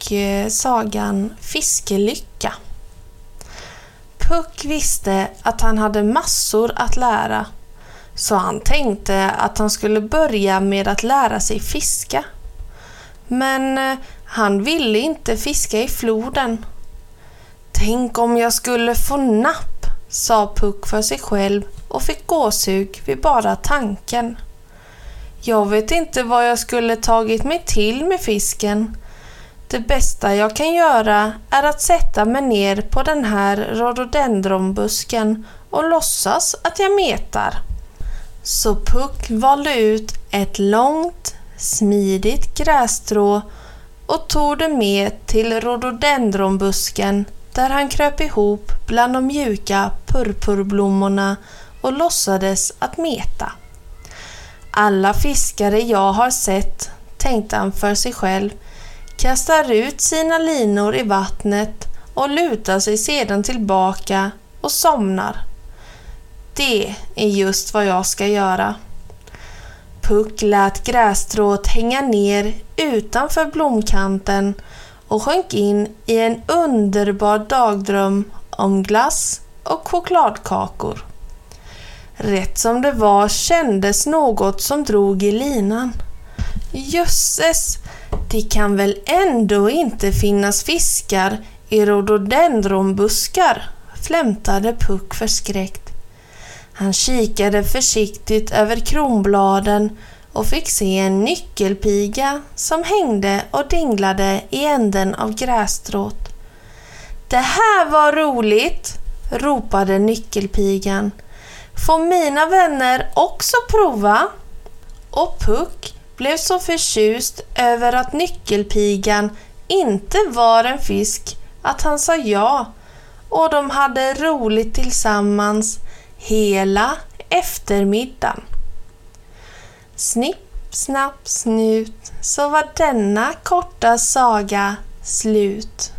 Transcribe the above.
och eh, sagan Fiskelycka. Puck visste att han hade massor att lära så han tänkte att han skulle börja med att lära sig fiska. Men eh, han ville inte fiska i floden. Tänk om jag skulle få napp, sa Puck för sig själv och fick gåshug vid bara tanken. Jag vet inte vad jag skulle tagit mig till med fisken. Det bästa jag kan göra är att sätta mig ner på den här rhododendronbusken och låtsas att jag metar. Så Puck valde ut ett långt, smidigt grässtrå och tog det med till rhododendronbusken där han kröp ihop bland de mjuka purpurblommorna och låtsades att meta. Alla fiskare jag har sett, tänkte han för sig själv, kastar ut sina linor i vattnet och lutar sig sedan tillbaka och somnar. Det är just vad jag ska göra. Puck lät grässtrået hänga ner utanför blomkanten och sjönk in i en underbar dagdröm om glass och chokladkakor. Rätt som det var kändes något som drog i linan. Jösses, det kan väl ändå inte finnas fiskar i rhododendronbuskar, flämtade Puck förskräckt. Han kikade försiktigt över kronbladen och fick se en nyckelpiga som hängde och dinglade i änden av grässtrået. Det här var roligt, ropade nyckelpigan. Får mina vänner också prova? Och Puck blev så förtjust över att nyckelpigan inte var en fisk att han sa ja och de hade roligt tillsammans hela eftermiddagen. Snipp, snapp, snut så var denna korta saga slut.